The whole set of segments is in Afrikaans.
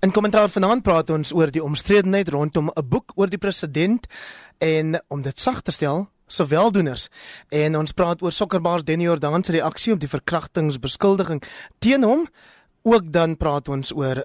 In kommentaar vanaand praat ons oor die omstredenheid rondom 'n boek oor die president en om dit sag te stel, soweldoeners. En ons praat oor sokkerbaas Denny Jordan se reaksie op die verkrachtingsbeskuldiging teen hom Ook dan praat ons oor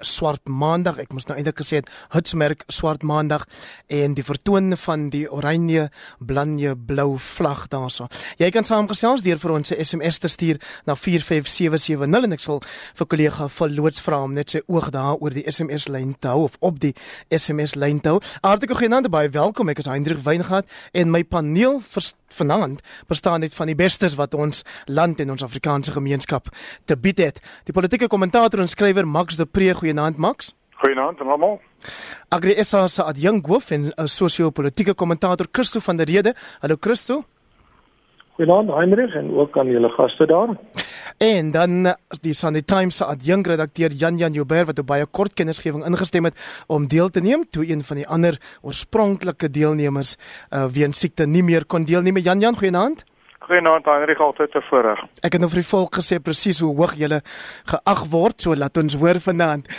swart maandag. Ek moes nou eintlik gesê het hitsmerk swart maandag en die vertoon van die oranje, blanje, blou vlag daarso. Jy kan saamgesels deur vir ons 'n SMS te stuur na 45770 en ek sal vir kollega Verloots vra om net sy oog daar oor die SMS lyn te hou of op die SMS lyn te hou. Hartlik genoem by welkom. Ek is Hendrik Weingart en my paneel vanaand bestaan net van die bestes wat ons land en ons Afrikaanse gemeenskap te bied het. Die politieke kommentator en skrywer Max de Pre, goeienaand Max. Goeienaand aan almal. Agri SA se adjunk hoof en 'n sosio-politieke kommentator Christo van der Rede. Hallo Christo. Goeienaand Heinrich en ook aan julle gaste daar. En dan die Sunday Times se adjunk redakteur Jan Jan Joubert wat op baie kort kennisgewing ingestem het om deel te neem toe een van die ander oorspronklike deelnemers uh, weens siekte nie meer kon deelneem. Jan Jan, goeienaand. Goeienaand Heinrich, altyd te voorreg. Ek het nou vir die volk gesê presies hoe hoog jy geag word, so laat ons hoor vanaand.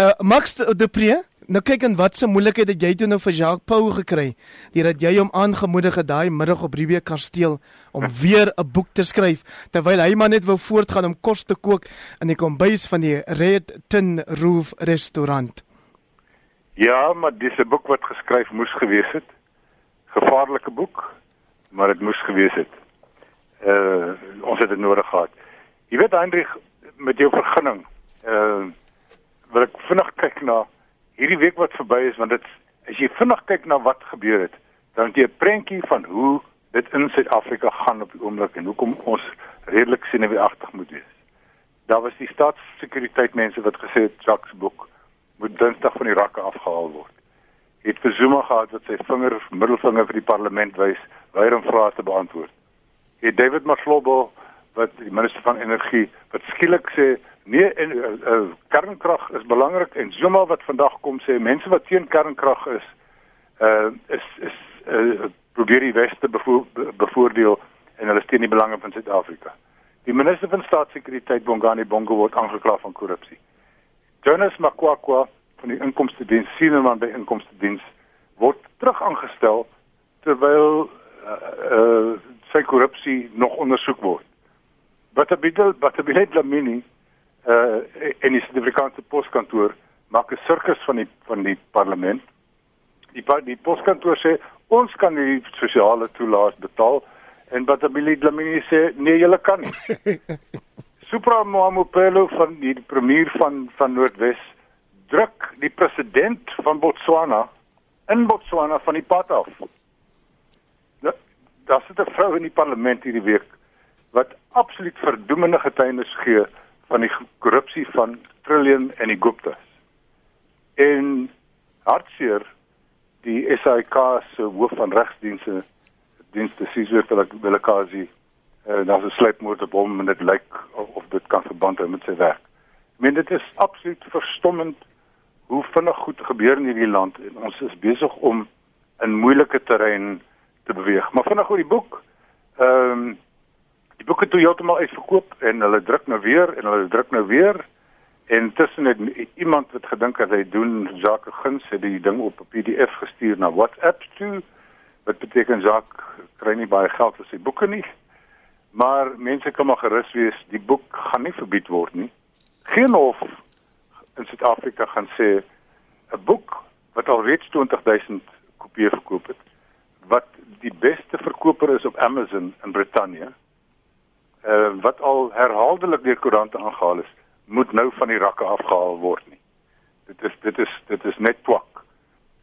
Uh Max de Pre, nou kyk en wat se moeilikheid het jy toe nou vir Jacques Pau gekry? Deurdat jy hom aangemoedig het daai middag op Riebeek Kasteel om weer 'n boek te skryf terwyl hy maar net wou voortgaan om kos te kook in die kombuis van die Red Tin Roof restaurant. Ja, maar dis 'n boek wat geskryf moes gewees het. Gevaarlike boek, maar dit moes gewees het uh ons het dit nodig gehad. Jy weet Hendrik met jou vergunning uh wil ek vinnig kyk na hierdie week wat verby is want dit as jy vinnig kyk na wat gebeur het, dan het jy 'n prentjie van hoe dit in Suid-Afrika gaan op die oomblik en hoekom ons redelik senuweeagtig moet wees. Daar was die staatssekuriteit mense wat gesê het Jacques boek moet Dinsdag van die rakke afgehaal word. Het versoema gehad wat sy vinger middelvinger vir die parlement wys, weier om vrae te beantwoord het David Maslobo wat die minister van energie wat skielik sê nee en uh, uh, kernkrag is belangrik en Zuma wat vandag kom sê mense wat teen kernkrag is uh, is is uh, probeer die weste bevo bevoordeel en hulle steun die belange van Suid-Afrika. Die minister van staatssekuriteit Bongani Bongo word aangekla van korrupsie. Jonas Makwakwa van die inkomste diens sienerman by inkomste diens word terug aangestel terwyl uh, uh, sy korrupsie nog ondersoek word. Wat bedoel wat bedoel Lamini uh in die Suid-Afrikaanse poskantoor maak 'n sirkus van die van die parlement. Die die poskantoor sê ons kan die sosiale toelaas betaal en wat bedoel Lamini sê nee julle kan nie. Supra Mamopelo van die premier van van Noordwes druk die president van Botswana in Botswana van die pad af daar sit 'n vrou in die parlement hierdie week wat absoluut verdoemende getuienis gee van die korrupsie van Trillion en die Guptas. En hartseer die SAIK se hoof van regsdienste dienste Cesar Velakazi en dan se sleepmoord op hom en dit lyk of, of dit kan verband hou met sy werk. Ek meen dit is absoluut verstommend hoe vinnig goed gebeur in hierdie land en ons is besig om in moeilike terrein te beweeg. Maar vinnig oor die boek. Ehm um, die boek het toe heeltemal uitverkoop en hulle druk nou weer en hulle druk nou weer. En tussen het iemand wat gedink het hy doen Jacques Guns het die ding op 'n PDF gestuur na WhatsApp toe. Wat beteken Jacques kry nie baie geld vir sy boeke nie. Maar mense kan maar gerus wees, die boek gaan nie verbied word nie. Geen hof in Suid-Afrika gaan sê 'n boek wat al reeds 20000 kopieë verkoop het wat die beste verkoper is op Amazon in Brittanje. Uh wat al herhaaldelik deur koerante aangehaal is, moet nou van die rakke afgehaal word nie. Dit is dit is dit is net twak.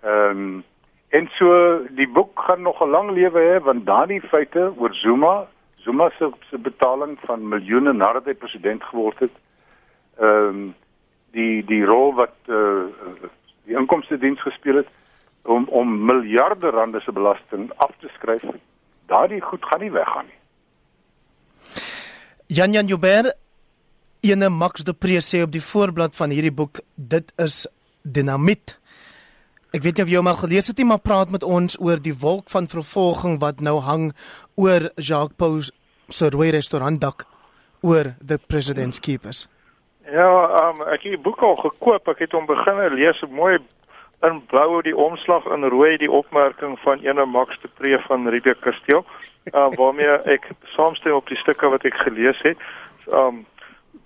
Ehm um, en so die boek gaan nog 'n lang lewe hê want daardie feite oor Zuma, Zuma se se betaling van miljoene nadat hy president geword het. Ehm um, die die rol wat uh die inkomste diens gespeel het om om miljarde rande se belasting af te skryf. Daardie goed gaan nie weggaan nie. Jan Jan Joubert ene Max de Pre sê op die voorblad van hierdie boek dit is dinamiet. Ek weet nie of jy hom al gelees het nie, maar praat met ons oor die wolk van vervolging wat nou hang oor Jacques Pau se rooi restaurant dak oor the president's keepers. Ja, um, ek het die boek al gekoop. Ek het hom begin lees, mooi in blou die omslag en rooi die opmerking van ene Max de Pre van Riebeeck Kasteel. Uh waarmee ek saamstem op die stukke wat ek gelees het. Um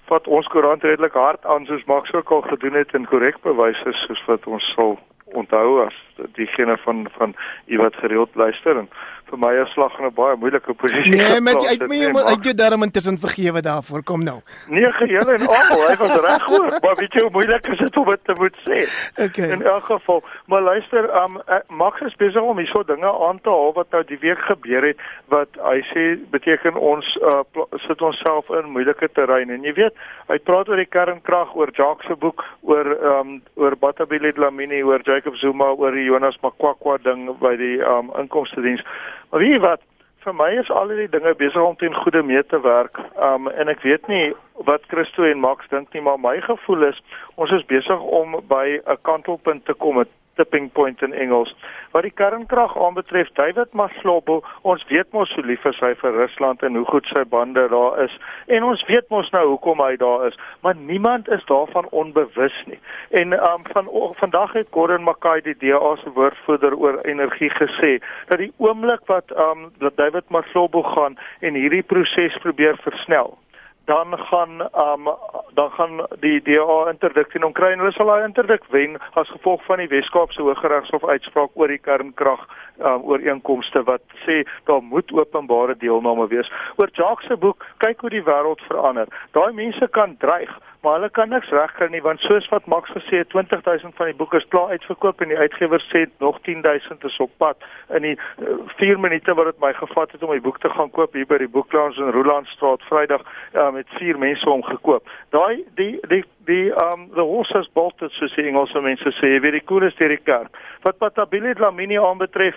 wat ons koerant redelik hard aan soos Max ook al gedoen het en korrek bewys is soos wat ons sal onthou as diegene van van u wat gereeld luister en vir my is slag in 'n baie moeilike posisie. Nee, met uit my uit jou darm intussen vergewe daarvoor kom nou. Nee, geheel en al, hy was reg hoor, maar weet jy hoe moeilik is dit om dit te moet sê. Okay. In elk geval, maar luister, um Max is besig om hierso dinge aan te haal wat nou die week gebeur het wat hy sê beteken ons uh, sit onsself in moeilike terrein en jy weet, hy praat oor die kernkrag, oor Jacques se boek, oor um oor Batabile Dlamini, oor Jacob Zuma, oor die Jonas Makwakwa ding by die um inkomste diens. Maar weet jy wat? Vir my is al hierdie dinge besig om teen goeie mee te werk. Um en ek weet nie wat Christo en Max dink nie, maar my gevoel is ons is besig om by 'n kantelpunt te kom tipping point in Engels. Wat die kernkrag aanbetref, David Maslobo, ons weet mos hoe lief hy vir Rusland en hoe goed sy bande daar is. En ons weet mos nou hoekom hy daar is, maar niemand is daarvan onbewus nie. En um van vandag het Gordon Mackay die DA se woordvoerder oor energie gesê dat die oomblik wat um dat David Maslobo gaan en hierdie proses probeer versnel dan gaan um dan gaan die DA interdik teen hom kry en hulle sal daai interdik wen as gevolg van die Wes-Kaapse Hooggeregshof uitspraak oor die kernkrag um, ooreenkomste wat sê daar moet openbare deelname wees. Oor Jacques se boek kyk hoe die wêreld verander. Daai mense kan dreig maar hulle kan niks regkry nie want soos wat Max gesê het 20000 van die boeke is klaar uitverkoop en die uitgewer sê nog 10000 is op pad. In die 4 uh, minute wat dit my gevat het om die boek te gaan koop hier by die boeklounge in Rolandstraat Vrydag uh, met vier mense om gekoop. Daai die die die um the horses bolted soos die Engelse mense sê. Weet die koer is deur die kerk. Wat Patabile Dlamini aanbetref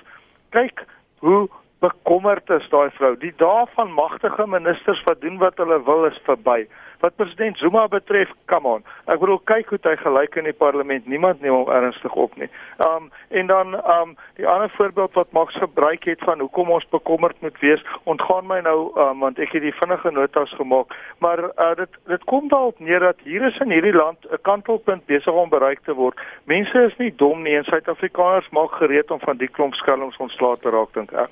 kyk hoe bekommerd is daai vrou. Die dae van magtige ministers wat doen wat hulle wil is verby Wat president Zuma betref, come on. Ek bedoel kyk hoe hy gelyk in die parlement. Niemand neem hom ernstig op nie. Um en dan um die ander voorbeeld wat Max gebruik het van hoekom ons bekommerd moet wees, ontgaan my nou um want ek het die vinnige notas gemaak, maar uh, dit dit kom daarop neer dat hier is in hierdie land 'n kantelpunt besig om bereik te word. Mense is nie dom nie en Suid-Afrikaners maak gereed om van die klomp skelms ontslae te raak dink ek.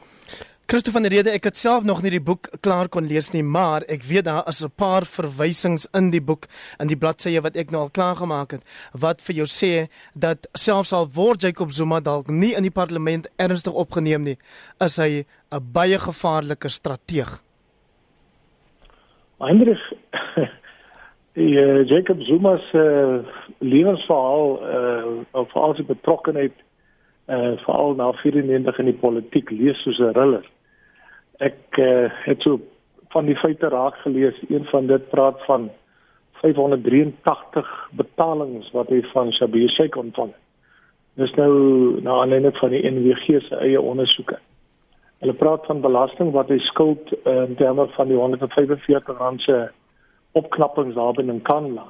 Christo van der Rede, ek het self nog nie die boek klaar kon lees nie, maar ek weet daar is 'n paar verwysings in die boek in die bladsye wat ek nou al klaar gemaak het wat vir jou sê dat selfs al word Jacob Zuma dalk nie in die parlement ernstig opgeneem nie, is hy 'n baie gevaarlike strateeg. Heinrich die uh, Jacob Zuma se uh, lewensverhaal uh, of al sy betrokkeheid uh, veral na 94 in die politiek lees soos 'n riller ek uh, het so van die feite raak gelees een van dit praat van 583 betalings wat hy van Shabir Sheikh ontvang. Dis nou na aanleiding van die NWG se eie ondersoeke. Hulle praat van belasting wat hy skuld uh, in terme van die 145 rand se opknappings daar binne in Kanla.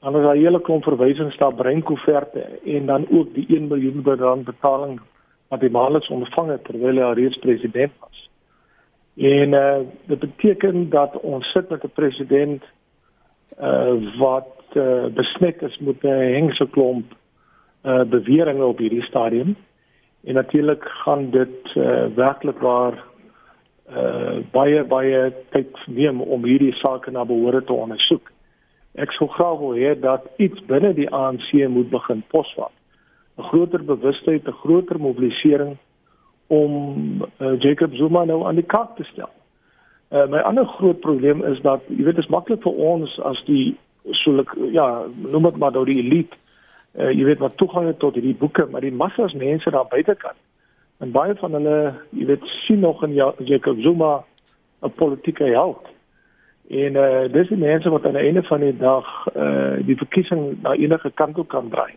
Dan is daar 'n hele klomp verwysings daar breinkoeverte en dan ook die 1 miljoen rand betaling wat hy maandeliks ontvang het terwyl hy reeds president was. En uh dit beteken dat ons sit met 'n president uh wat uh, besmet is met 'n hengse klomp uh beweringe op hierdie stadium. En natuurlik gaan dit uh werklik waar uh baie baie tyd neem om hierdie sake na behoore te ondersoek. Ek sou graag wil hê dat iets binne die ANC moet begin posvat. 'n Groter bewustheid, 'n groter mobilisering om uh, Jacob Zuma nou aan die kaart te stel. Uh, my ander groot probleem is dat jy weet dit is maklik vir ons as die solik ja, noem dit maar nou die elite. Uh, jy weet wat toegang het tot hierdie boeke, maar die massas mense daar buitekant. En baie van hulle, jy weet, sien nog in Jacob Zuma 'n politieke held. En uh, dis die mense wat aan die einde van die dag uh, die verkiesing na enige kant toe kan draai.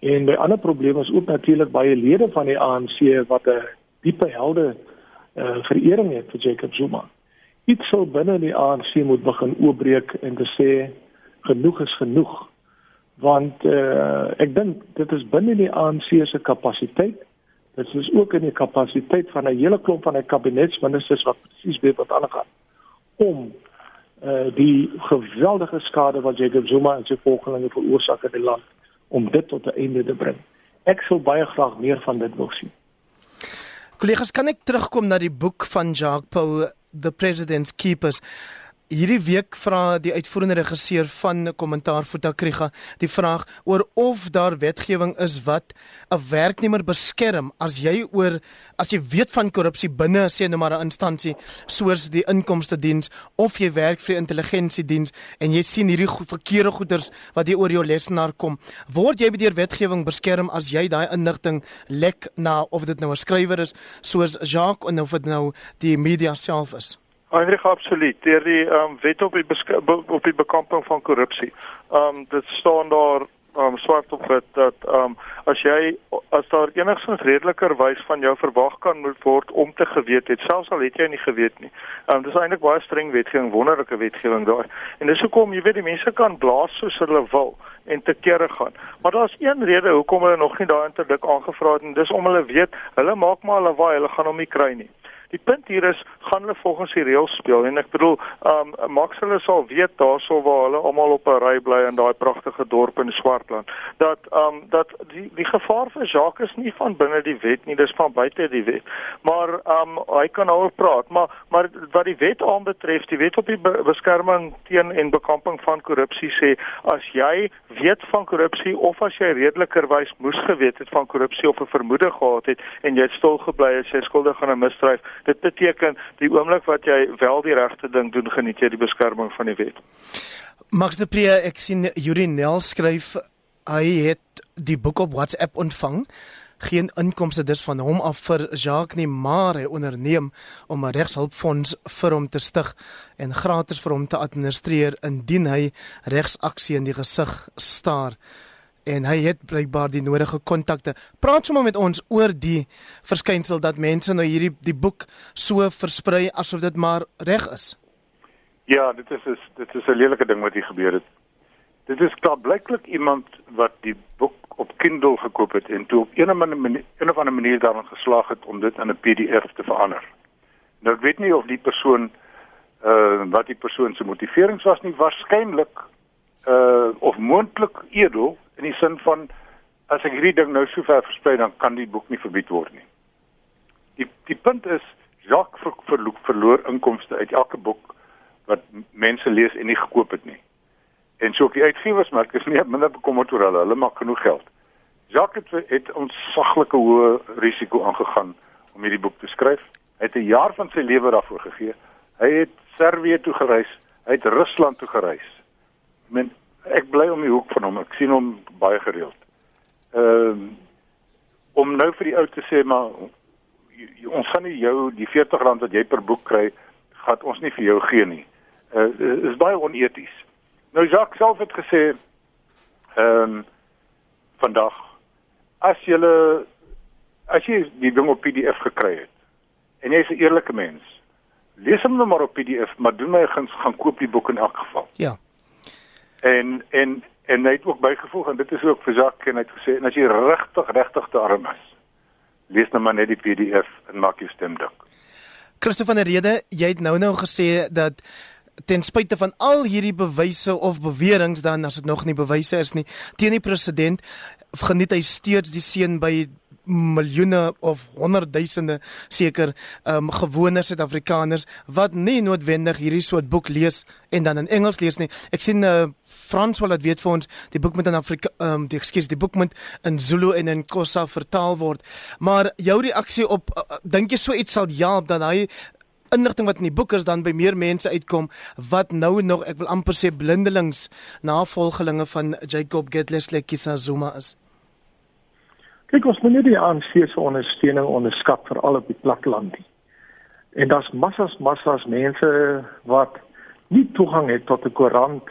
En my ander probleem is ook natuurlik baie lede van die ANC wat 'n diepe helde uh, verering het vir Jacob Zuma. Iets sou binne die ANC moet begin oopbreek en te sê genoeg is genoeg. Want uh, ek dink dit is binne die ANC se kapasiteit. Dit is ook in die kapasiteit van 'n hele klomp van die kabinetsministers wat presies weet wat aangaan om uh die geweldige skade wat Jacob Zuma en sy volgelinge veroorsaak in die land om dit tot 'n einde te bring. Ek sou baie graag meer van dit wil sien. Kollegas, kan ek terugkom na die boek van Jacques Pau The President's Keepers? Hierdie week vra die uitvoerende regisseur van Kommentaar Fotakriga die vraag oor of daar wetgewing is wat 'n werknemer beskerm as jy oor as jy weet van korrupsie binne sê nou maar 'n instansie soos die inkomste diens of jy werk vir die intelligensie diens en jy sien hierdie go verkeerde goeders wat hier oor jou lesenaar kom. Word jy deur wetgewing beskerm as jy daai inligting lek na of dit nou 'n skrywer is soos Jacques of dit nou die media self is Eintlik absoluut. Deur die um, wet op die op die bekamping van korrupsie. Ehm um, dit staan daar um, swart op wit dat um, as jy as daar enigstens redeliker wys van jou verwag kan moet word om te geweet het, selfs al het jy nie geweet nie. Um, dis eintlik baie streng wetgewing, wonderlike wetgewing daar. En dis hoekom jy weet die mense kan blaas soos hulle wil en te kere gaan. Maar daar's een rede hoekom hulle nog nie daai interdik aangevra het en dis om hulle weet, hulle maak maar hulle waai, hulle gaan hom nie kry nie. Die punt hier is gaan hulle volgens die reëls speel. En ek bedoel, ehm um, Max hulle sal weet daarso waar hulle almal op 'n ry bly in daai pragtige dorp in Swartland. Dat ehm um, dat die die gevaar vir Jacques is nie van binne die wet nie, dis van buite die wet. Maar ehm um, hy kan oor praat, maar maar wat die wet aanbetref, die wet op die beskerming teen en bekamping van korrupsie sê as jy weet van korrupsie of as jy redelikerwys moes geweet het van korrupsie of 'n vermoede gehad het en jy het stil gebly as jy skuldig aan 'n misdrijf Dit beteken die oomblik wat jy wel die regte ding doen, geniet jy die beskerming van die wet. Max de Pre, ek sien Yuri Nel skryf hy het die boek op WhatsApp ontvang. Geen inkomste dus van hom af vir Jacques nie, maar hy onderneem om 'n regshulpfonds vir hom te stig en gratis vir hom te administreer indien hy regsaksie in die gesig staar en hy het blykbaar die nodige kontakte. Praat sommer met ons oor die verskynsel dat mense nou hierdie die boek so versprei asof dit maar reg is. Ja, dit is is dit is 'n lelike ding wat hier gebeur het. Dit is klaar blyklik iemand wat die boek op Kindle gekoop het en toe op een of ander manier, een of ander manier daarin geslaag het om dit in 'n PDF te verander. Nou ek weet nie of die persoon uh wat die persoon se motiverings was nie, waarskynlik uh of moontlik edel in die sin van as ek hierdie ding nou so ver versprei dan kan die boek nie verbied word nie. Die die punt is Jacques ver, verloor, verloor inkomste uit elke boek wat mense lees en nie gekoop het nie. En so die uitgewersmark is nie minder bekommerd oor hulle, hulle maak genoeg geld. Jacques het, het ons saglike hoë risiko aangegaan om hierdie boek te skryf. Hy het 'n jaar van sy lewe daarvoor gegee. Hy het Servië toe gereis, hy het Rusland toe gereis. Men ek bly om die hoek van hom. Ek sien hom baie gereeld. Ehm uh, om nou vir die ou te sê maar ons gaan nie jou die R40 wat jy per boek kry, gaan ons nie vir jou gee nie. Uh is baie oneties. Nou Jacques self het gesê ehm um, vandag as jy as jy die ding op PDF gekry het en jy's 'n eerlike mens, lees hom nou maar op PDF, maar doen my guns gaan koop die boek in elk geval. Ja. En en en hy het ook bygevoeg en dit is ook vir Jacques en hy het gesê en as jy regtig regtig te arm is, lees nou maar net die PDF en maak jou stem dik. Christoffel van der Rede, jy het nou nou gesê dat ten spyte van al hierdie bewyse of beweringe dan as dit nog nie bewyse is nie teen die president geniet hy steeds die seën by miljoene of honderdduisende seker um, gewone Suid-Afrikaners wat nie noodwendig hierdie soort boek lees en dan in Engels lees nie. Ek sien uh, Frans wil dit weet vir ons die boek moet in Afrika um, die ekskuus die boek moet in Zulu en in Xhosa vertaal word. Maar jou reaksie op uh, dink jy so iets sal help dat hy inligting wat in die boek is dan by meer mense uitkom wat nou nog ek wil amper sê blindelings navolgelinge van Jacob Gedlesley Kisazuma is. Kyk ons moet nie die ANC se ondersteuning onderskat vir al op die platteland nie. En daar's massas massas mense wat nie toegang het tot 'n koerant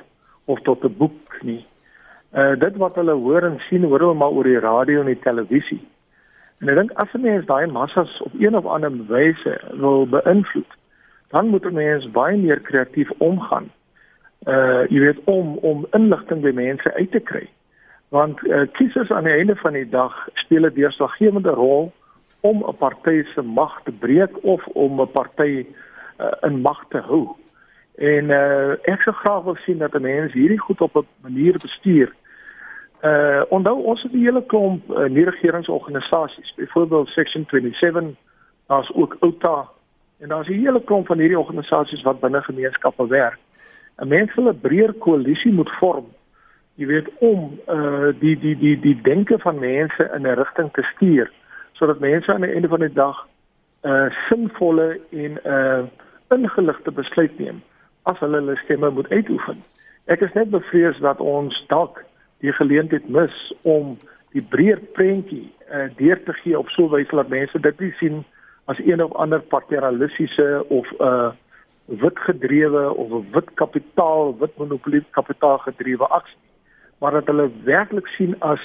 of tot 'n boek nie. Uh dit wat hulle hoor en sien, hoor hulle maar oor die radio en die televisie. En ek dink as 'n mens daai massas op een of ander wyse wil beïnvloed, dan moet 'n mens baie meer kreatief omgaan. Uh jy weet om om inligting by mense uit te kry want uh, kiesers aan die einde van die dag speel 'n deurslaggewende rol om 'n party se mag te breek of om 'n party uh, in mag te hou. En uh ek sou graag wil sien dat mense hierdie goed op 'n manier bestuur. Uh onthou ons het 'n hele klomp uh, nie regeringsorganisasies, byvoorbeeld Section 27, daar's ook OUTA en daar's 'n hele klomp van hierdie organisasies wat binne gemeenskappe werk. 'n Mens wil 'n breër koalisie moet vorm. Jy weet om uh die die die die denke van mense in 'n rigting te stuur sodat mense aan die einde van die dag 'n uh, sinvolle en 'n uh, ingeligte besluit neem as hulle hulle stemme moet uitoefen. Ek is net bevrees dat ons dalk die geleentheid mis om die breër prentjie uh, deur te gee op so 'n wyse dat mense dit nie sien as een of ander paternalistiese of 'n uh, wit gedrewe of 'n wit kapitaal, wit monopolie kapitaal gedrewe aksie, maar dat hulle werklik sien as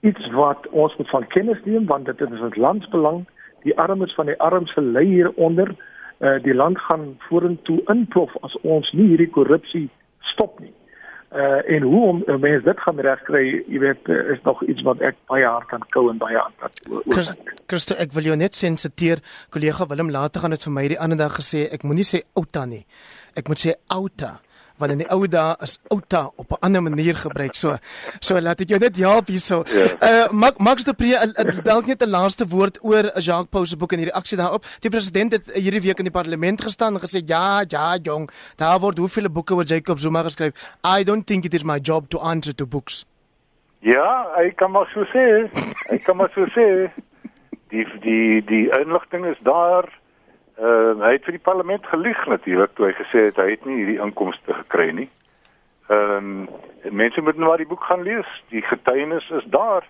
iets wat ons moet van kennis neem want dit is ons landsbelang, die armes van die armes lê hieronder uh, die land gaan vorentoe inplof as ons nie hierdie korrupsie stop nie. Uh en hoe om uh, mense dit gaan regkry, jy weet, uh, is nog iets wat ek baie hard kan kou en baie aan dat. Christo, ek wil jou net sensiteer. Kollega Willem later gaan dit vir my die ander dag gesê, ek moenie sê outa nie. Ek moet sê outa want in die ou dae is outa op 'n ander manier gebruik. So so laat dit jou net help hierso. Ja. Uh Max de Pre dalk net 'n laaste woord oor Jacques Pau se boek en die reaksie daarop. Die president het hierdie week in die parlement gestaan en gesê ja, ja, jong, daar word hoeveel boeke oor Jacob Zuma geskryf. I don't think it is my job to answer to books. Ja, ek kan maar so sê. Ek kan maar so sê. Die die die inligting is daar. Ehm uh, hy het vir die parlement gelieg natuurlik toe hy gesê het hy het nie hierdie inkomste gekry nie. Ehm um, mense moet nou maar die boek gaan lees. Die getuienis is daar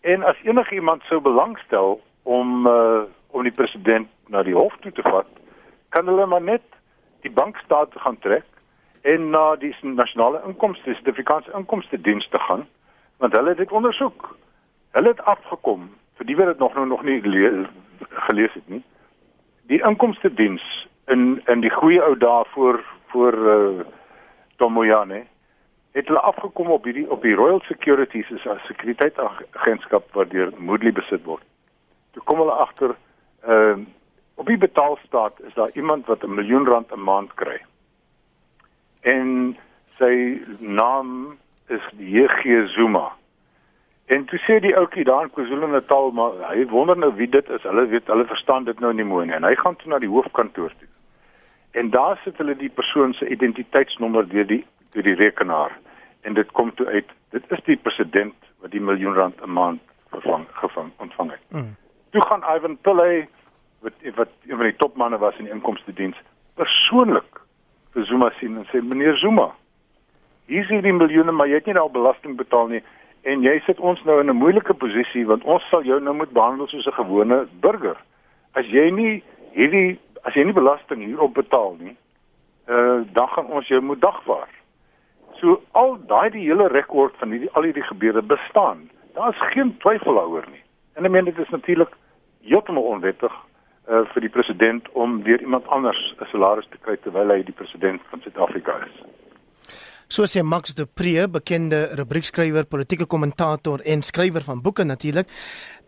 en as enigiemand sou belangstel om uh, om die president na die hof toe te vat, kan hulle maar net die bankstaat gaan trek en na die nasionale inkomste sertifikaat inkomste diens te gaan want hulle het dit ondersoek. Hulle het afgekom vir die wat dit nog nou nog nie gelees het nie die inkomste diens in in die goeie ou dae voor voor uh, Tomoyane het hulle afgekom op hierdie op die Royal Securities as 'n sekuriteitsagentskap wat deur Moodley besit word. Toe kom hulle agter ehm uh, op die betaalstaat is daar iemand wat 'n miljoen rand 'n maand kry. En sy naam is JG Zuma. En toe sê die ouetjie daar in KwaZulu-Natal, maar hy wonder nou wie dit is. Hulle weet, hulle verstaan dit nou nie mooi nie. En hy gaan toe na die hoofkantoor toe. En daar sit hulle die persoon se identiteitsnommer deur die deur die rekenaar. En dit kom toe uit, dit is die president wat die miljoen rand 'n maand vervang gevang ontvang het. Mm. Toe gaan Ivan Pillay wat wat een van die topmanne was in die inkomste diens persoonlik vir Zuma sien en sê meneer Zuma, hier is die miljoene, maar jy het nie nou belasting betaal nie en jy sit ons nou in 'n moeilike posisie want ons sal jou nou moet behandel soos 'n gewone burger. As jy nie hierdie as jy nie belasting hierop betaal nie, uh dan gaan ons jou moet dagvaar. So al daai die hele rekord van hierdie al hierdie gebeure bestaan. Daar's geen twyfel daaroor nie. En ek meen dit is natuurlik heeltemal onwettig uh vir die president om weer iemand anders 'n salaris te kry terwyl hy die president van Suid-Afrika is. So sê Max de Pre, bekende rubriekskrywer, politieke kommentator en skrywer van boeke natuurlik.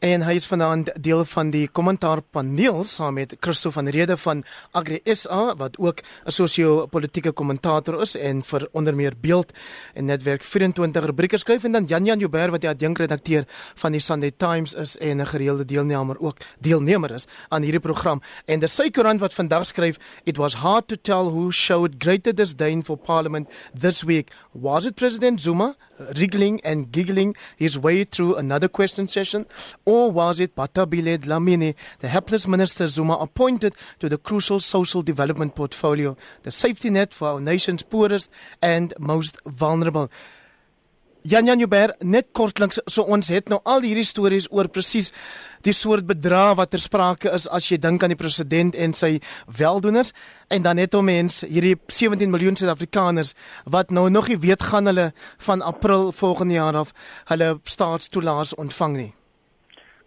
En hy is vanaand deel van die kommentaarpaneel saam met Christo van Rede van Agri SA wat ook 'n sosio-politieke kommentator is en vir onder meer beeld en netwerk 24 rubrieke skryf en dan Jan Jan Joubert wat die adjunkredakteur van die Sunday Times is en 'n gereelde deelnemer ook deelnemer is aan hierdie program. En die Sykoran wat vandag skryf, it was hard to tell who showed greater disdain for parliament this week. Was it President Zuma wriggling and giggling his way through another question session? Or was it Batabile Dlamini, the hapless minister Zuma appointed to the crucial social development portfolio, the safety net for our nation's poorest and most vulnerable? Jan Jan Joubert, net kortliks, so ons het nou al hierdie stories oor presies die soort bedrag wat ter sprake is as jy dink aan die president en sy weldoeners en dan het ons mens hierdie 17 miljoen Suid-Afrikaners wat nou nog nie weet gaan hulle van April volgende jaar af hulle staatstoelaas ontvang nie.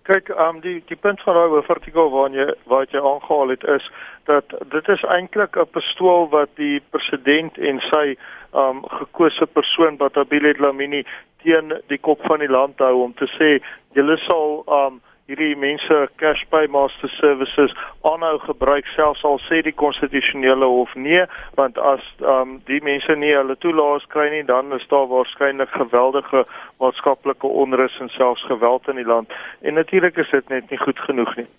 Kyk, ehm um, die die punt van daai hoofartikel waarna jy wat jy aangehaal het is dat dit is eintlik 'n pistool wat die president en sy ehm um, gekose persoon Batabile Dlamini teen die kop van die land hou om te sê julle sal ehm um, hierdie mense cash paymaster services aanhou gebruik selfs al sê die konstitusionele hof nee want as um, die mense nie hulle toelaas kry nie dan is daar waarskynlik geweldige maatskaplike onrus en selfs geweld in die land en natuurlik is dit net nie goed genoeg nie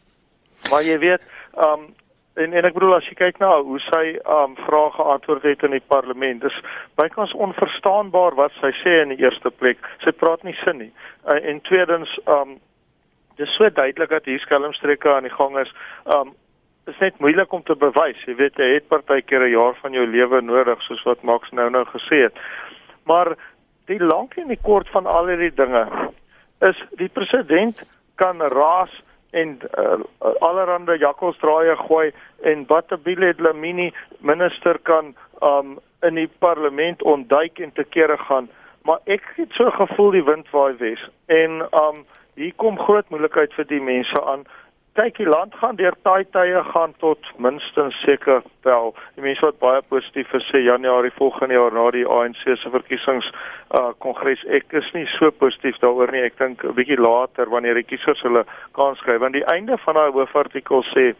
maar jy weet um, en en ek bedoel as jy kyk na hoe sy um vrae geantwoord het in die parlement, dis bykans onverstaanbaar wat sy sê in die eerste plek. Sy praat nie sin nie. Uh, en tweedens um dis so duidelik dat hier skelmstreke aan die gang is. Um is net moeilik om te bewys. Jy weet jy het partykeer 'n jaar van jou lewe nodig soos wat Max nou nou gesê het. Maar die lank en die kort van al hierdie dinge is die president kan raas en uh, allerhande jakkalsdraaie gooi en Batabile Dlamini minister kan um in die parlement ontduik en te kere gaan maar ek het so gevoel die wind waai wes en um hier kom groot moeilikheid vir die mense aan. Kyk die land gaan deur taai tye gaan tot minstens seker wel. Die mense wat baie positief is sê Januarie volgende jaar na die ANC se verkiesings uh kongres ek is nie so positief daaroor nie. Ek dink 'n bietjie later wanneer die kiesers hulle kans kry. Want die einde van daai hoofartikel sê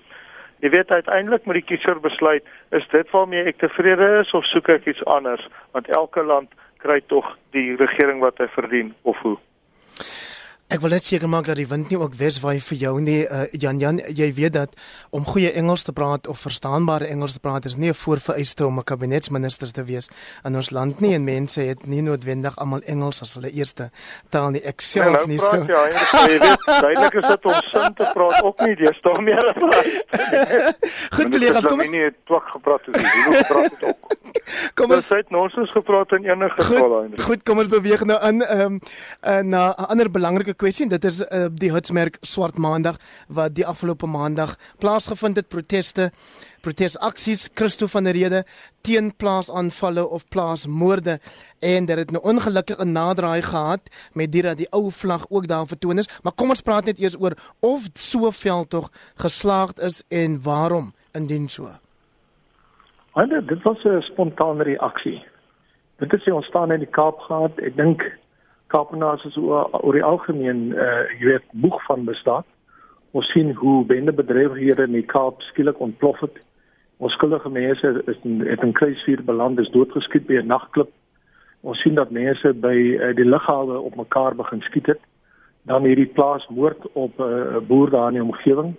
jy weet uiteindelik moet die kiezer besluit is dit waarmee ek tevrede is of soek ek iets anders? Want elke land kry tog die regering wat hy verdien of hoe Ek wil net seker maak dat die wind nie ook weswaai vir jou nie. Uh, Jan Jan, jy weet dat om goeie Engels te praat of verstaanbare Engels te praat is nie 'n voorvereiste om 'n kabinetsminister te wees in ons land nie en mense het nie noodwendig almal Engels as hulle eerste taal nie. Ek self ja, nou nie so. Ja, jy weet, duidelik is dit om sin te praat ook nie, dis tog meer as Goed kollegas, kom ons nie twak gepraat het nie. Hoe gepraat het ook. Kom ons het nonsens gepraat in enige geval daai. Goed, kom ons beweeg nou aan ehm um, uh, na 'n ander belangrike kwessie en dit is uh, die hitsmerk Swart Maandag wat die afgelope maandag plaasgevind het. Proteste protesaksies Christo van der Rede teen plaasaanvalle of plaasmoorde. En dit het 'n ongelukkige naderdraai gehad met dit dat die ou vlag ook daar vertoon is. Maar kom ons praat net eers oor of so veldtog geslaagd is en waarom indien so? Hulle dit was 'n spontane reaksie. Dit het se ontstaan in die Kaap gehad. Ek dink Kaapenaars is oor, oor die algemeen uh jy weet boeg van bestaan. Ons sien hoe bendebedrywighede in die Kaap skielik ontplof het. Ons skuldige mense is in het in kruisvuur beland, is doodgeskiet by 'n nagklub. Ons sien dat mense by uh, die lughawe op mekaar begin skiet het. Dan hierdie plaasmoord op 'n uh, boer daar in die omgewing.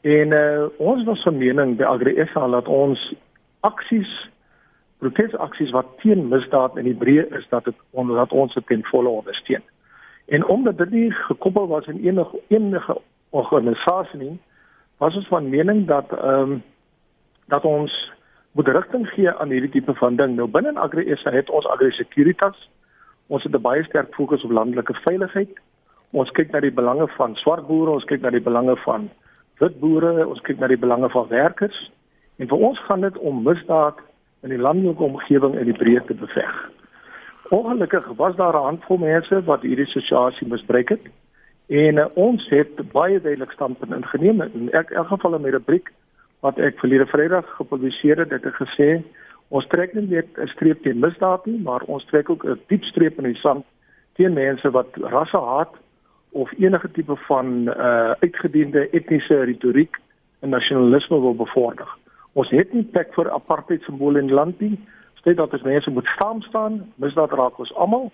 En uh ons was van mening by Agri SA dat ons aksies protesaksies wat teen misdaad in Hebreë is dat dit omdat ons dit ten volle ondersteun. En omdat dit nie gekoppel was aan enige enige organisasie nie, was ons van mening dat ehm um, dat ons moet rigting gee aan hierdie tipe van ding. Nou binne AgriSA het ons Agri Securitas. Ons het 'n baie sterk fokus op landelike veiligheid. Ons kyk na die belange van swart boere, ons kyk na die belange van wit boere, ons kyk na die belange van werkers. En vir ons gaan dit om misdaad in die landelike omgewing in die breedte beveg. Ongelukkig was daar 'n handvol mense wat hierdie situasie misbruik het en uh, ons het baie duidelik standpunt ingeneem in elk, elk geval in my rubriek wat ek verlede Vrydag gepubliseer het, het ek gesê ons trek nie net 'n streep teen misdaad nie, maar ons trek ook 'n diep streep in die sand teen mense wat rassehaat of enige tipe van uh uitgediende etniese retoriek en nasionalisme wil bevorder. Ons het nie plek vir apartheid simbole in die land nie. Stel dat ons mense moet saam staan, misdaad raak ons almal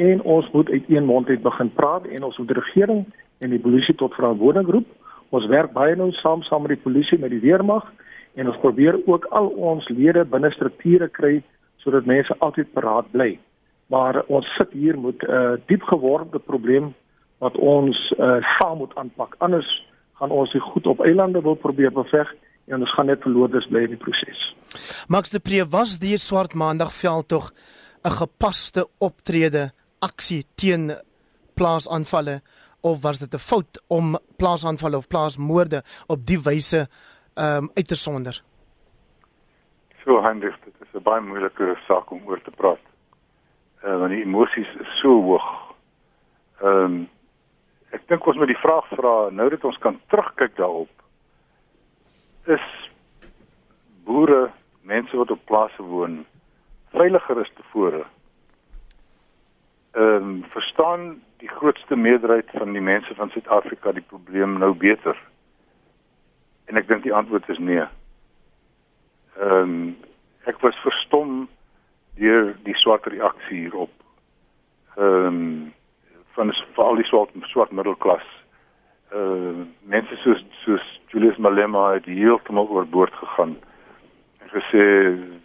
en ons moet uit een mond uit begin praat en ons moet die regering en die polisie tot verantwoording roep. Ons werk baie nou saam saam met die polisie met die weermag en ons probeer ook al ons lede binne strukture kry sodat mense altyd paraat bly. Maar ons sit hier met 'n uh, diep geworde probleem wat ons uh, saam moet aanpak. Anders gaan ons dit goed op eilande wil probeer beveg en ons gaan net verloorders bly in die proses. Max de Pre was die swart maandag veld tog 'n gepaste optrede aksie teen plaasaanvalle of was dit 'n fout om plaasaanvalle of plaasmoorde op die wyse ehm um, uit te sonder? So handig, dit is 'n baie moeilike saak om oor te praat. Eh uh, want die emosies is so hoog. Ehm um, ek dink ons moet die vraag vra nou dat ons kan terugkyk daarop is boere, mense wat op plase woon, veiliger is tevore ehm um, verstaan die grootste meerderheid van die mense van Suid-Afrika die probleem nou beter? En ek dink die antwoord is nee. Ehm um, ek was verstom deur die swart reaksie hierop. Ehm um, van veral die swart swart middelklas. Uh, mense soos soos Julius Malema het heeltemal oorboord gegaan. En gesê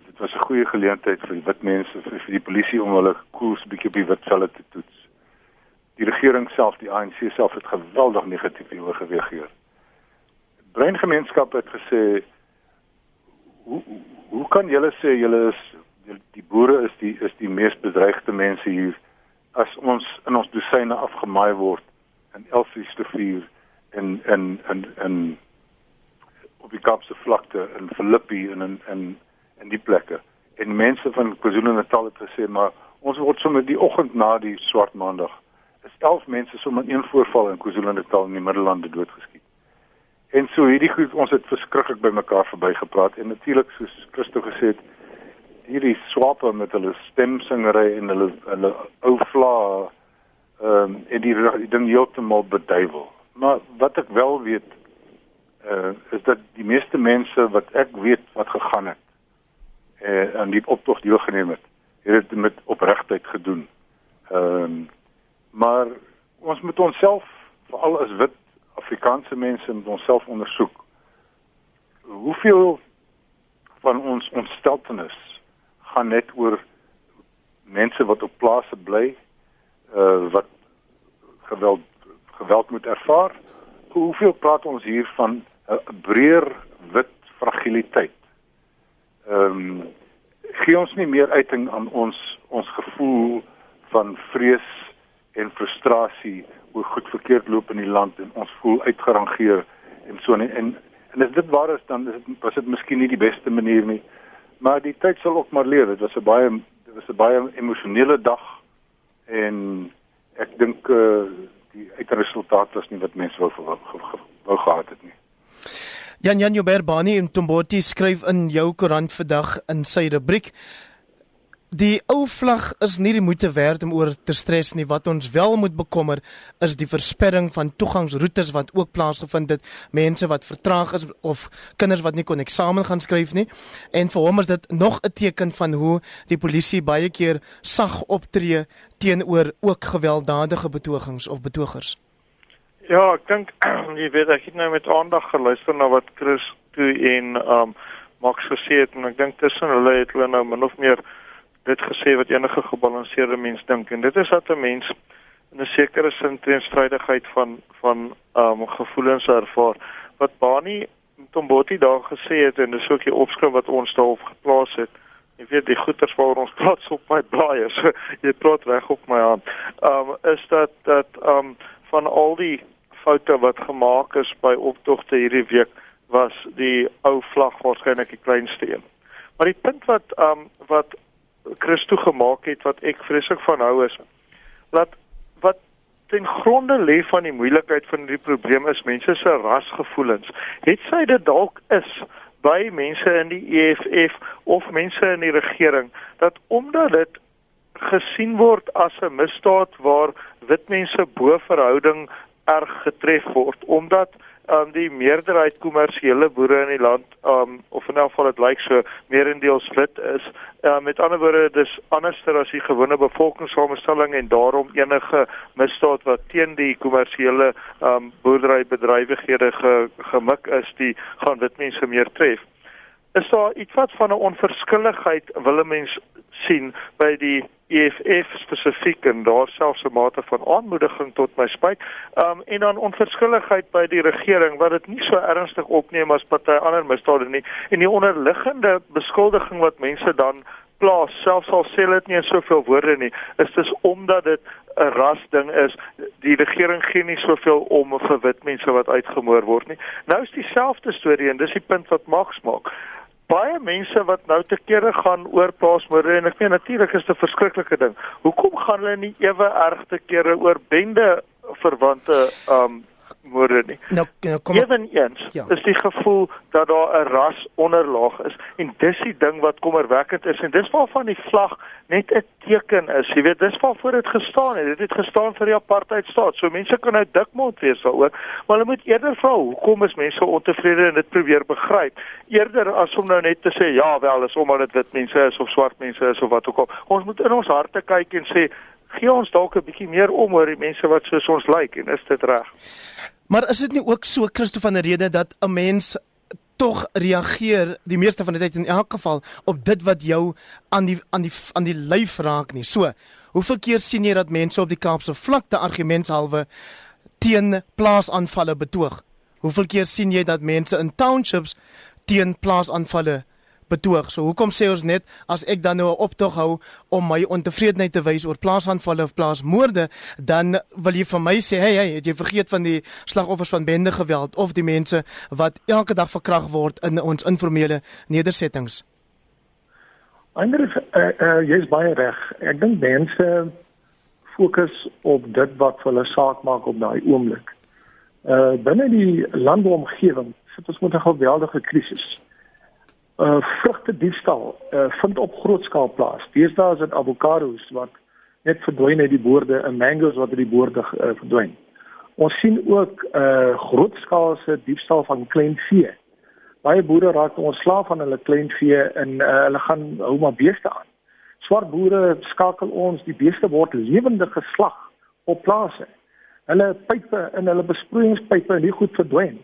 dit was 'n goeie geleentheid vir die wit mense vir, vir die polisie om hulle koers bietjie op die wit velle te toets. Die regering self, die ANC self het geweldig negatief hieroor gereageer. Breingemeenskap het gesê hoe hoe kan julle sê julle is die boere is die is die mees bedreigde mense hier as ons in ons dosyne afgemaai word in Elsiesrivier in in in in op die Kaapse vlakte in Filippi en in in in die plekke. En mense van KwaZulu-Natal het gesê maar ons word sommer die oggend na die swart maandag is 11 mense sommer een voorval in KwaZulu-Natal in die Middellande doodgeskiet. En so hierdie goed ons het verskriklik by mekaar verbygepraat en natuurlik soos Christo gesê het hierdie swape met hulle stemsingery en hulle hulle ou vla ehm um, en die, die ding heeltemal beduiwel. Maar wat ek wel weet eh uh, is dat die meeste mense wat ek weet wat gegaan het eh uh, aan die optog deelgeneem het, het dit met opregtheid gedoen. Ehm um, maar ons moet onsself veral as wit Afrikaanse mense moet onsself ondersoek. Hoeveel van ons ontsteltenis gaan net oor mense wat op plase bly uh wat geweld geweld moet ervaar. Hoeveel praat ons hier van 'n breër wit fragiliteit? Ehm um, gee ons nie meer uiting aan ons ons gevoel van vrees en frustrasie oor goed verkeerd loop in die land en ons voel uitgerangeer en so en en, en as dit waar is dan is dit was dit miskien nie die beste manier nie maar die tyd sal ook maar leer. Dit was 'n baie dit was 'n baie emosionele dag en ek dink uh, die uitresultaat was nie wat mense wou wou, wou gehad het nie. Jan Jan Joberbani in Tomboti skryf in jou koerant vandag in sy rubriek Die ou vlag is nie die moeite werd om oor te stres nie. Wat ons wel moet bekommer is die versperring van toegangsroetes wat ook plaasgevind het. Mense wat vertraag is of kinders wat nie kon eksamen gaan skryf nie. En vir hom is dit nog 'n teken van hoe die polisie baie keer sag optree teenoor ook gewelddadige betogings of betogers. Ja, ek dink jy weet ek het nou met aandag geluister na wat Chris toe en um Max gesê het en ek dink tussen hulle het hulle nou min of meer dit gesê wat enige gebalanseerde mens dink en dit is dat 'n mens in 'n sekere sin teenstrydigheid van van um gevoelens ervaar wat Bani Tomboti daar gesê het en dis ook die opskrif wat ons daar op geplaas het jy weet die goeters waar ons plaas op my blaaie so jy praat reg op my hand um is dat dat um van al die foute wat gemaak is by optogte hierdie week was die ou vlag waarskynlik die kleinste een. Maar die punt wat um wat Christo gemaak het wat ek vreeslik van hou is dat wat ten gronde lê van die moeilikheid van die probleem is mense se rasgevoelens. Het sy dit dalk is by mense in die EFF of mense in die regering dat omdat dit gesien word as 'n misdaad waar wit mense bo verhouding erg getref word omdat um, die meerderheid kommersiële boere in die land um of in elk geval dit lyk so meerendeels wit is. Uh, met ander woorde dis anderster as die gewone bevolkingssamestelling en daarom enige misdaad wat teen die kommersiële um boerderybedrywighede ge, gemik is, die gaan wit mense meer tref. Is daar iets wat van 'n onverskilligheid wil 'n mens sien by die EFF spesifiek en daar selfs 'n mate van aanmoediging tot my spyt. Um en dan onverskilligheid by die regering wat dit nie so ernstig opneem as party ander misdade nie. En die onderliggende beskuldiging wat mense dan plaas selfs al sê dit nie in soveel woorde nie is dit omdat dit 'n ras ding is. Die regering gee nie soveel om vir wit mense wat uitgemoor word nie. Nou is dieselfde storie en dis die punt wat Max maak baie mense wat nou te kere gaan oor plaasmoorde en ek meen natuurlik is dit 'n verskriklike ding. Hoekom gaan hulle nie ewe erg te kere oor bende verwante um veerkragmoorde nie. Nou, nou kom Eweneens Ja. ja. is die gevoel dat daar 'n ras onderlaag is en dis die ding wat kommerwekkend is en dis waarvan die vlag net 'n teken is. Jy weet, dis waarvoor dit gestaan het. Dit het gestaan vir die apartheidstaat. So mense kan nou dikmond wees daaroor, maar hulle moet eerder vra hoekom is mense ontevrede en dit probeer begryp eerder as om nou net te sê ja, wel, is omdat dit wit mense is of swart mense is of wat ook al. Ons moet in ons harte kyk en sê gee ons dalk 'n bietjie meer om oor die mense wat soos ons lyk en is dit reg? Maar is dit nie ook so Christo van der Rede dat 'n mens tog reageer die meeste van die tyd in elk geval op dit wat jou aan die aan die aan die lyf raak nie. So, hoeveel keer sien jy dat mense op die Kaapse vlakte argumentshalwe teen plaasaanvalle betoog? Hoeveel keer sien jy dat mense in townships teen plaasaanvalle betoog? So hoekom sê ons net as ek dan nou 'n optog hou om my ontevredenheid te wys oor plaasaanvalle of plaasmoorde, dan wil jy vir my sê, "Hey, hey, het jy vergeet van die slagoffers van bende geweld of die mense wat elke dag verkragt word in ons informele nedersettings?" Ander uh, uh, jy's baie reg. Ek dink mense fokus op dit wat vir hulle saak maak op daai oomblik. Uh binne die landomgewing sit ons met 'n geweldige krisis. Vrugte diefstal uh, vind op groot skaal plaas. Deesdae is dit avokado's wat net verdwyn uit die boorde en mango's wat uit die boorde uh, verdwyn. Ons sien ook uh grootskaalse diefstal van klein vee baie boere raak ontslaaf van hulle kleinvee en uh, hulle gaan hou maar beeste aan. Swart boere skakel ons, die beeste word lewendig geslag op plase. Hulle pype en hulle besproeiingspype en die goed verdwyn.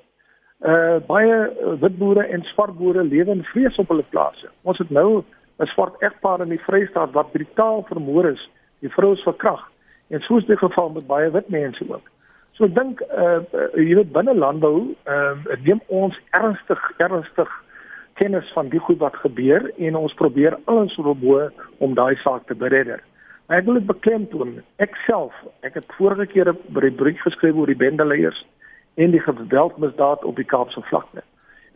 Uh baie uh, wit boere en swart boere lewe in vrees op hulle plase. Ons het nou 'n swart egpaar in die Vrystaat wat brutaal vermoor is. Die vrou is verkragt en soos die geval met baie wit mense ook. So ek dink uh, uh jy weet binne landbou ehm uh, neem ons ernstig ernstig kennis van die goed wat gebeur en ons probeer alles probeer om daai saak te beredder. Maar ek wil dit beklemtoon. Ek self, ek het vorige keer 'n brief geskryf oor die bendeleiers en die geweldmisdaad op die Kaapse vlakte.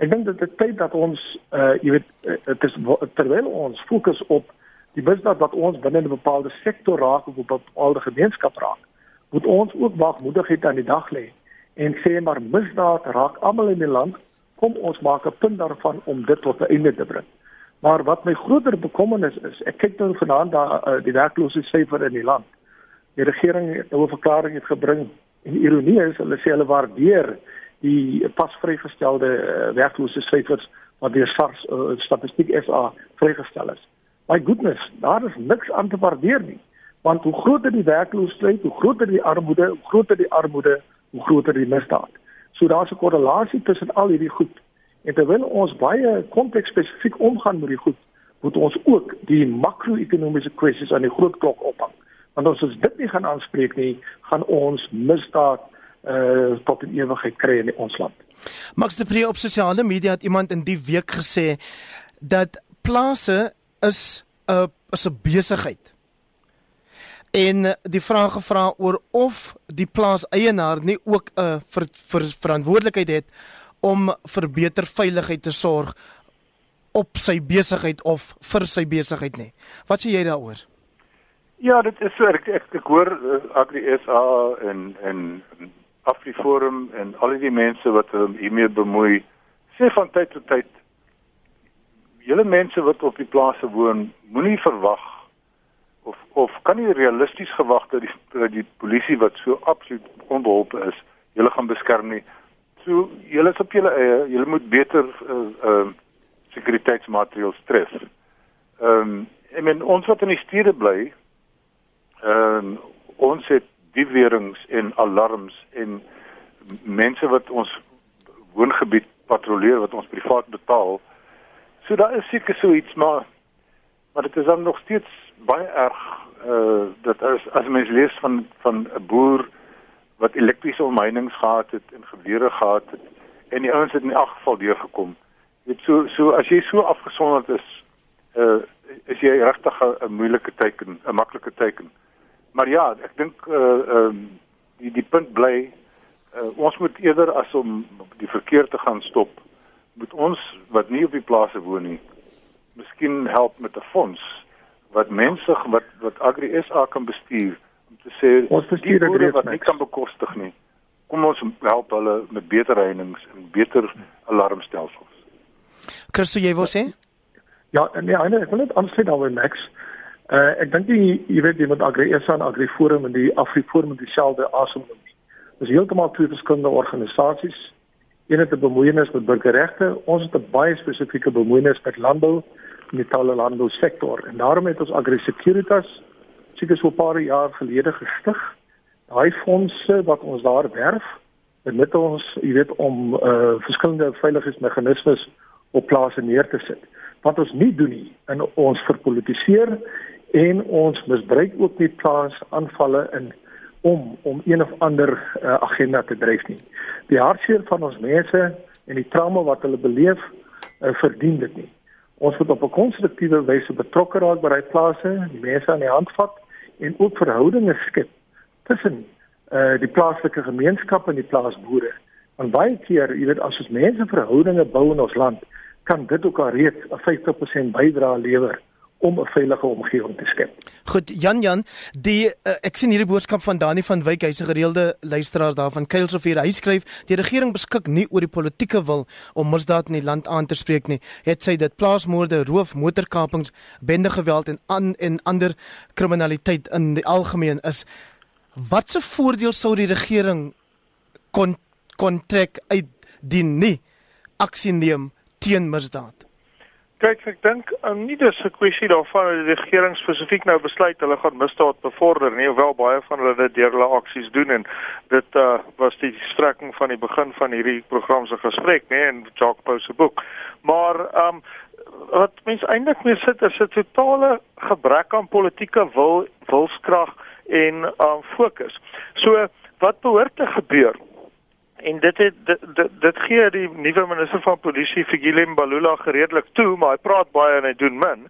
Ek dink dit is tyd dat ons uh jy weet dit is terwyl ons fokus op die misdaad wat ons binne 'n bepaalde sektor raak of op 'n bepaalde gemeenskap raak moet ons ook wagmoedigheid aan die dag lê en sê maar misdaad raak almal in die land kom ons maak 'n punt daarvan om dit tot 'n einde te bring maar wat my groter bekommernis is ek kyk nou vanaand daar uh, die werkloosheid syfer in die land die regering het nou 'n verklaring het gebring en die ironie is hulle sê hulle waardeer die pas vrygestelde uh, werkloosheid syfers wat deur SARS uh, statistiek SA vrygestel is my goodness daar is niks aan te waardeer nie want hoe groter die werkloosheid, hoe groter die armoede, hoe groter die armoede, hoe groter die misdaad. So daar's 'n korrelasie tussen al hierdie goed. En terwyl ons baie kompleks spesifiek omgaan met die goed, moet ons ook die makro-ekonomiese kwessies aan die groot klok ophang. Want as ons dit nie gaan aanspreek nie, gaan ons misdaad uh tot in ewigheid kry in ons land. Max de Pre op sosiale media het iemand in die week gesê dat plase is 'n is 'n besigheid en die vraag gevra oor of die plaaseienaar nie ook 'n uh, ver, ver, verantwoordelikheid het om vir beter veiligheid te sorg op sy besigheid of vir sy besigheid nie. Wat sê jy daaroor? Ja, dit is so ek ek, ek hoor uh, Agri SA en en Afriforum en al die mense wat hiermee bemoei sê van tyd tot tyd julle mense wat op die plase woon, moenie verwag of of kan nie realisties gewag dat die dat die polisie wat so absoluut onbeholpe is, julle gaan beskerm nie. So julle is op julle eie, julle moet beter uh uh sekuriteitsmaatreëls tref. Ehm um, ek meen ons wat in die stede bly, ehm um, ons het diewering en alarms en mense wat ons woongebied patrolleer wat ons privaat betaal. So daar is seker so iets maar maar dit is dan nog steeds baie erg uh dat as as mens lees van van 'n boer wat elektriese omheinings gehad het en gewere gehad het en die ouens het in elk geval deurgekom. Dit so so as jy so afgesonderd is uh is jy regtig 'n moeilike teken, 'n maklike teken. Maar ja, ek dink uh ehm um, die die punt bly uh, ons moet eerder as om die verkeer te gaan stop, moet ons wat nie op die plase woon nie, miskien help met 'n fonds wat mense wat wat Agri SA kan bestuur om te sê Ons bestuur dit wat reeds nie kan bekostig nie kom ons help hulle met beter heininge en beter alarmstelsels. Christo jy wou sê? Ja, nee, ek wil net aansluit daarby Max. Uh ek dink jy jy weet jy met Agri SA en Agri Forum en die Afriforum dieselfde asem noem. Dis heeltemal twee verskillende organisasies. Een het 'n bemoeienis met burgerregte, ons het 'n baie spesifieke bemoeienis met landbou en die talle landbou sektor. En daarom het ons Agri Securitas seker so 'n paar jaar gelede gestig. Daai fondse wat ons daar werf, benut ons, jy weet, om uh verskillende veiligheidsmeganismes op plase neer te sit. Wat ons nie doen nie, in ons verpolitiseer en ons misbruik ook nie plaas aanvalle in om om een of ander uh, agenda te dryf nie. Die hartseer van ons mense en die trauma wat hulle beleef, uh, verdien dit nie. Ons moet op 'n konstruktiewe wyse betrokke raak by daai plase, die mense aan die hand vat en ook verhoudinge skep tussen uh, die plaaslike gemeenskap en die plaasboere. Want baie keer, jy weet, as ons mense verhoudinge bou in ons land, kan dit ook al reeds 'n 50% bydrae lewer om 'n veilige omgewing te skep. Goed, Jan Jan, die uh, ek sien hierdie boodskap van Dani van Wyk, hy's 'n gereelde luisteraar daarvan Kuilsrivier. Hy skryf: "Die regering beskik nie oor die politieke wil om misdaad in die land aan te spreek nie. Het sy dit plaasmoorde, roof, motorkapings, bendegeweld en an en ander kriminaliteit in die algemeen is wat se voordeel sou die regering kon kon trek uit die nie aksie neem teen misdaad?" Kyk, ek dink um, nie dis 'n kwessie daarvan dat die regering spesifiek nou besluit hulle gaan misdaad bevorder nie, hoewel baie van hulle dit deur hulle aksies doen en dit uh, was die strekking van die begin van hierdie program se gesprek, nê, in Jacques Pau se boek. Maar ehm um, wat mense eintlik mee sit is 'n totale gebrek aan politieke wil, wilskrag en ehm um, fokus. So wat behoort te gebeur? En dit het dit, dit, dit gee die nuwe minister van polisie Figile Mbalula gereedelik toe maar hy praat baie en hy doen min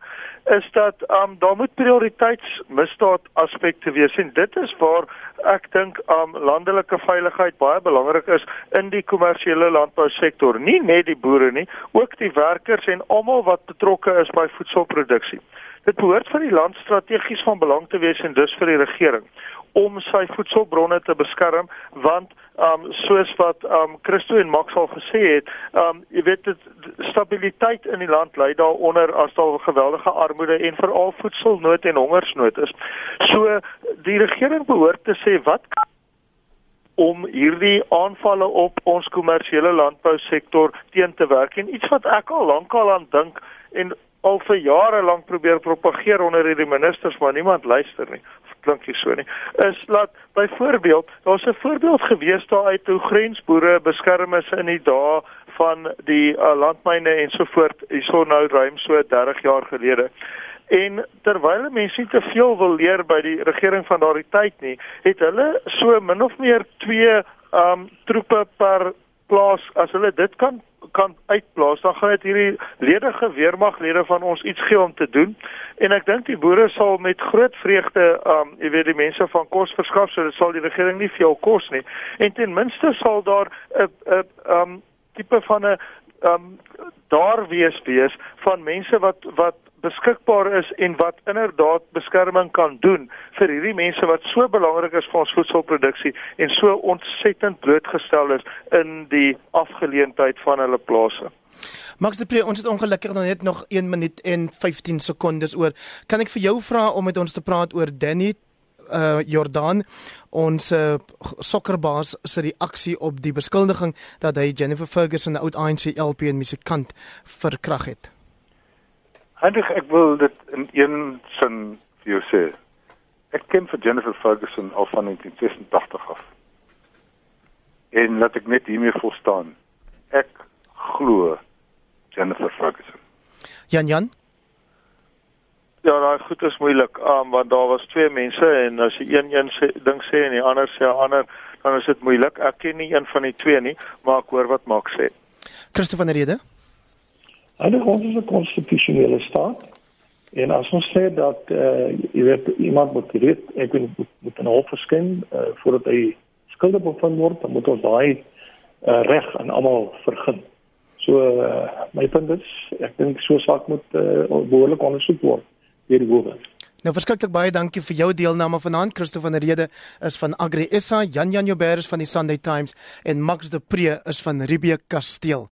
is dat um daar moet prioriteitsmisdaad aspekte wees. En dit is waar ek dink um landelike veiligheid baie belangrik is in die kommersiële landbousektor. Nie net die boere nie ook die werkers en almal wat betrokke is by voedselproduksie. Dit behoort vir die land strategies van belang te wees en dus vir die regering om sy voedselbronne te beskerm want um soos wat um Christo en Max al gesê het um jy weet dit stabiliteit in die land lê daaronder as daar geweldige armoede en veral voedselnood en hongersnood is. So die regering behoort te sê wat om hierdie aanvalle op ons kommersiële landbousektor teen te werk. En iets wat ek al lankal aan dink en al vir jare lank probeer propageer onder hierdie ministers maar niemand luister nie klink nie so nie. Is laat byvoorbeeld daar's 'n voorbeeld gewees daar uit hoe grensboere beskerm is in die dae van die uh, landmyne en so voort hierso nou ruim so 30 jaar gelede. En terwyl mense nie te veel wil leer by die regering van daardie tyd nie het hulle so min of meer twee um troepe per plaas as hulle dit kan kan uitplaas, dan gaan dit hierdie ledige weermaglede van ons iets gee om te doen. En ek dink die boere sal met groot vreugde, um jy weet die mense van kos verskaf, so dit sal die regering nie veel kos nie. En ten minste sal daar 'n 'n um tipe van 'n um daar wees wees van mense wat wat beskikbaar is en wat inderdaad beskerming kan doen vir hierdie mense wat so belangrik is vir ons voedselproduksie en so ontsettend blootgestel is in die afgeleentheid van hulle plase. Max de Pre, ons het ongelukkig nog net nog 1 minuut en 15 sekondes oor. Kan ek vir jou vra om met ons te praat oor Danny uh Jordan ons uh, sokkerbaas se reaksie op die beskuldiging dat hy Jennifer Ferguson, 'n oud ANC LP en musikant verkrag het. Eindig ek wil dit in een sin vir jou sê. Ek ken vir Jennifer Ferguson al van 1986 af. En laat ek net hiermee volstaan. Ek glo Jennifer Ferguson. Jan Jan Ja, daai goed is moeilik, um, want daar was twee mense en as jy een een sê ding sê en die ander sê 'n ander, dan is dit moeilik. Ek ken nie een van die twee nie, maar ek hoor wat Max sê. Christo van der Rede Hulle ons is 'n konstitusionele staat. En as ons sê dat eh uh, jy weet iemand moet weet ek moet moet 'n hof verskyn uh, voordat hy skuldig bevind word, dan moet ons daai uh, reg aan almal vergun. So uh, my punt is ek dink so saak moet uh, behoorlik ondersoek word deur die howe. Nou verskriklik baie dankie vir jou deelname vanaand. Christo van Rede is van Agri SA, Jan Jan Joubert is van die Sunday Times en Max de Pre is van Ribie Kasteel.